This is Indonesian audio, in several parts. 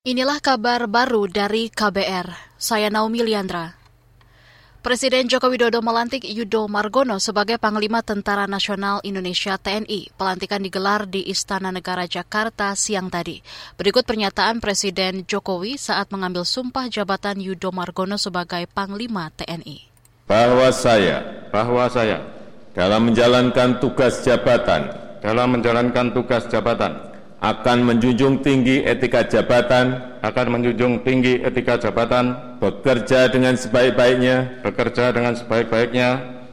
Inilah kabar baru dari KBR. Saya Naomi Liandra. Presiden Joko Widodo melantik Yudo Margono sebagai Panglima Tentara Nasional Indonesia TNI. Pelantikan digelar di Istana Negara Jakarta siang tadi. Berikut pernyataan Presiden Jokowi saat mengambil sumpah jabatan Yudo Margono sebagai Panglima TNI. Bahwa saya, bahwa saya dalam menjalankan tugas jabatan, dalam menjalankan tugas jabatan akan menjunjung tinggi etika jabatan, akan menjunjung tinggi etika jabatan, bekerja dengan sebaik-baiknya, bekerja dengan sebaik-baiknya,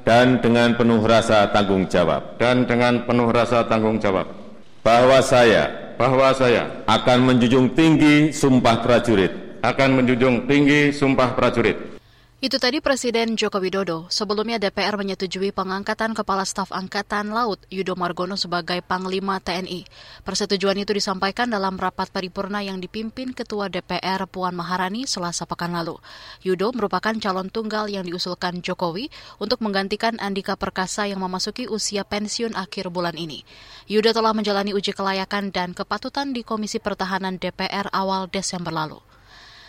dan dengan penuh rasa tanggung jawab. Dan dengan penuh rasa tanggung jawab. Bahwa saya, bahwa saya akan menjunjung tinggi sumpah prajurit, akan menjunjung tinggi sumpah prajurit itu tadi Presiden Joko Widodo. Sebelumnya DPR menyetujui pengangkatan Kepala Staf Angkatan Laut Yudo Margono sebagai Panglima TNI. Persetujuan itu disampaikan dalam rapat paripurna yang dipimpin Ketua DPR Puan Maharani selasa pekan lalu. Yudo merupakan calon tunggal yang diusulkan Jokowi untuk menggantikan Andika Perkasa yang memasuki usia pensiun akhir bulan ini. Yudo telah menjalani uji kelayakan dan kepatutan di Komisi Pertahanan DPR awal Desember lalu.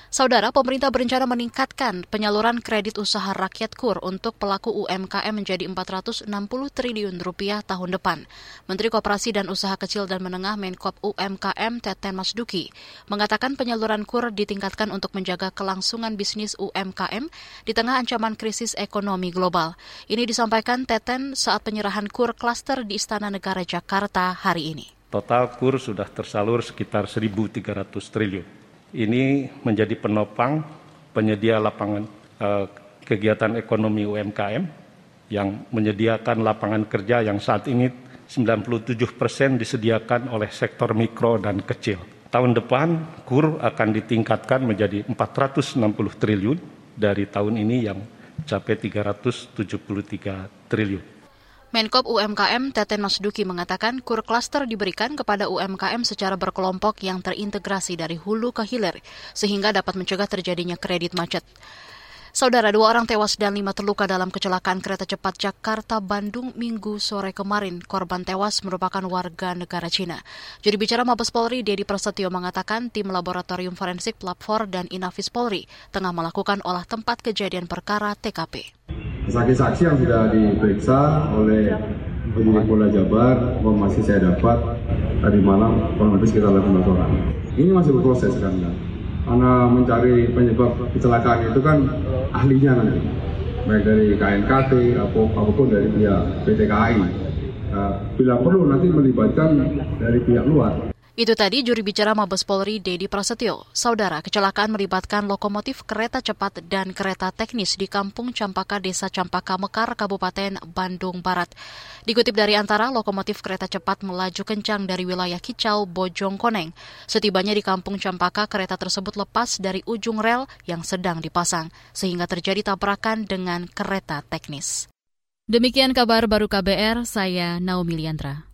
Saudara, pemerintah berencana meningkatkan penyaluran kredit usaha rakyat KUR untuk pelaku UMKM menjadi 460 triliun rupiah tahun depan. Menteri Koperasi dan Usaha Kecil dan Menengah Menkop UMKM Teten Masduki mengatakan penyaluran KUR ditingkatkan untuk menjaga kelangsungan bisnis UMKM di tengah ancaman krisis ekonomi global. Ini disampaikan Teten saat penyerahan KUR klaster di Istana Negara Jakarta hari ini. Total KUR sudah tersalur sekitar 1.300 triliun ini menjadi penopang penyedia lapangan eh, kegiatan ekonomi UMKM yang menyediakan lapangan kerja yang saat ini 97 persen disediakan oleh sektor mikro dan kecil. Tahun depan KUR akan ditingkatkan menjadi 460 triliun dari tahun ini yang capai 373 triliun. Menkop UMKM Teten Masduki mengatakan kur klaster diberikan kepada UMKM secara berkelompok yang terintegrasi dari hulu ke hilir sehingga dapat mencegah terjadinya kredit macet. Saudara, dua orang tewas dan lima terluka dalam kecelakaan kereta cepat Jakarta-Bandung minggu sore kemarin. Korban tewas merupakan warga negara Cina. Juru bicara Mabes Polri, Dedi Prasetyo mengatakan tim laboratorium forensik Platform dan Inafis Polri tengah melakukan olah tempat kejadian perkara TKP. Saksi-saksi yang sudah diperiksa oleh penyidik Polda Jabar, informasi saya dapat tadi malam kurang lebih sekitar 18 orang. Ini masih berproses kan, karena mencari penyebab kecelakaan itu kan ahlinya nanti, baik dari KNKT apa pun dari pihak PT KAI. Nah, bila perlu nanti melibatkan dari pihak luar. Itu tadi juri bicara Mabes Polri Dedi Prasetyo. Saudara, kecelakaan melibatkan lokomotif kereta cepat dan kereta teknis di Kampung Campaka, Desa Campaka, Mekar, Kabupaten Bandung Barat. Dikutip dari antara, lokomotif kereta cepat melaju kencang dari wilayah Kicau, Bojong Koneng. Setibanya di Kampung Campaka, kereta tersebut lepas dari ujung rel yang sedang dipasang, sehingga terjadi tabrakan dengan kereta teknis. Demikian kabar baru KBR, saya Naomi Liandra.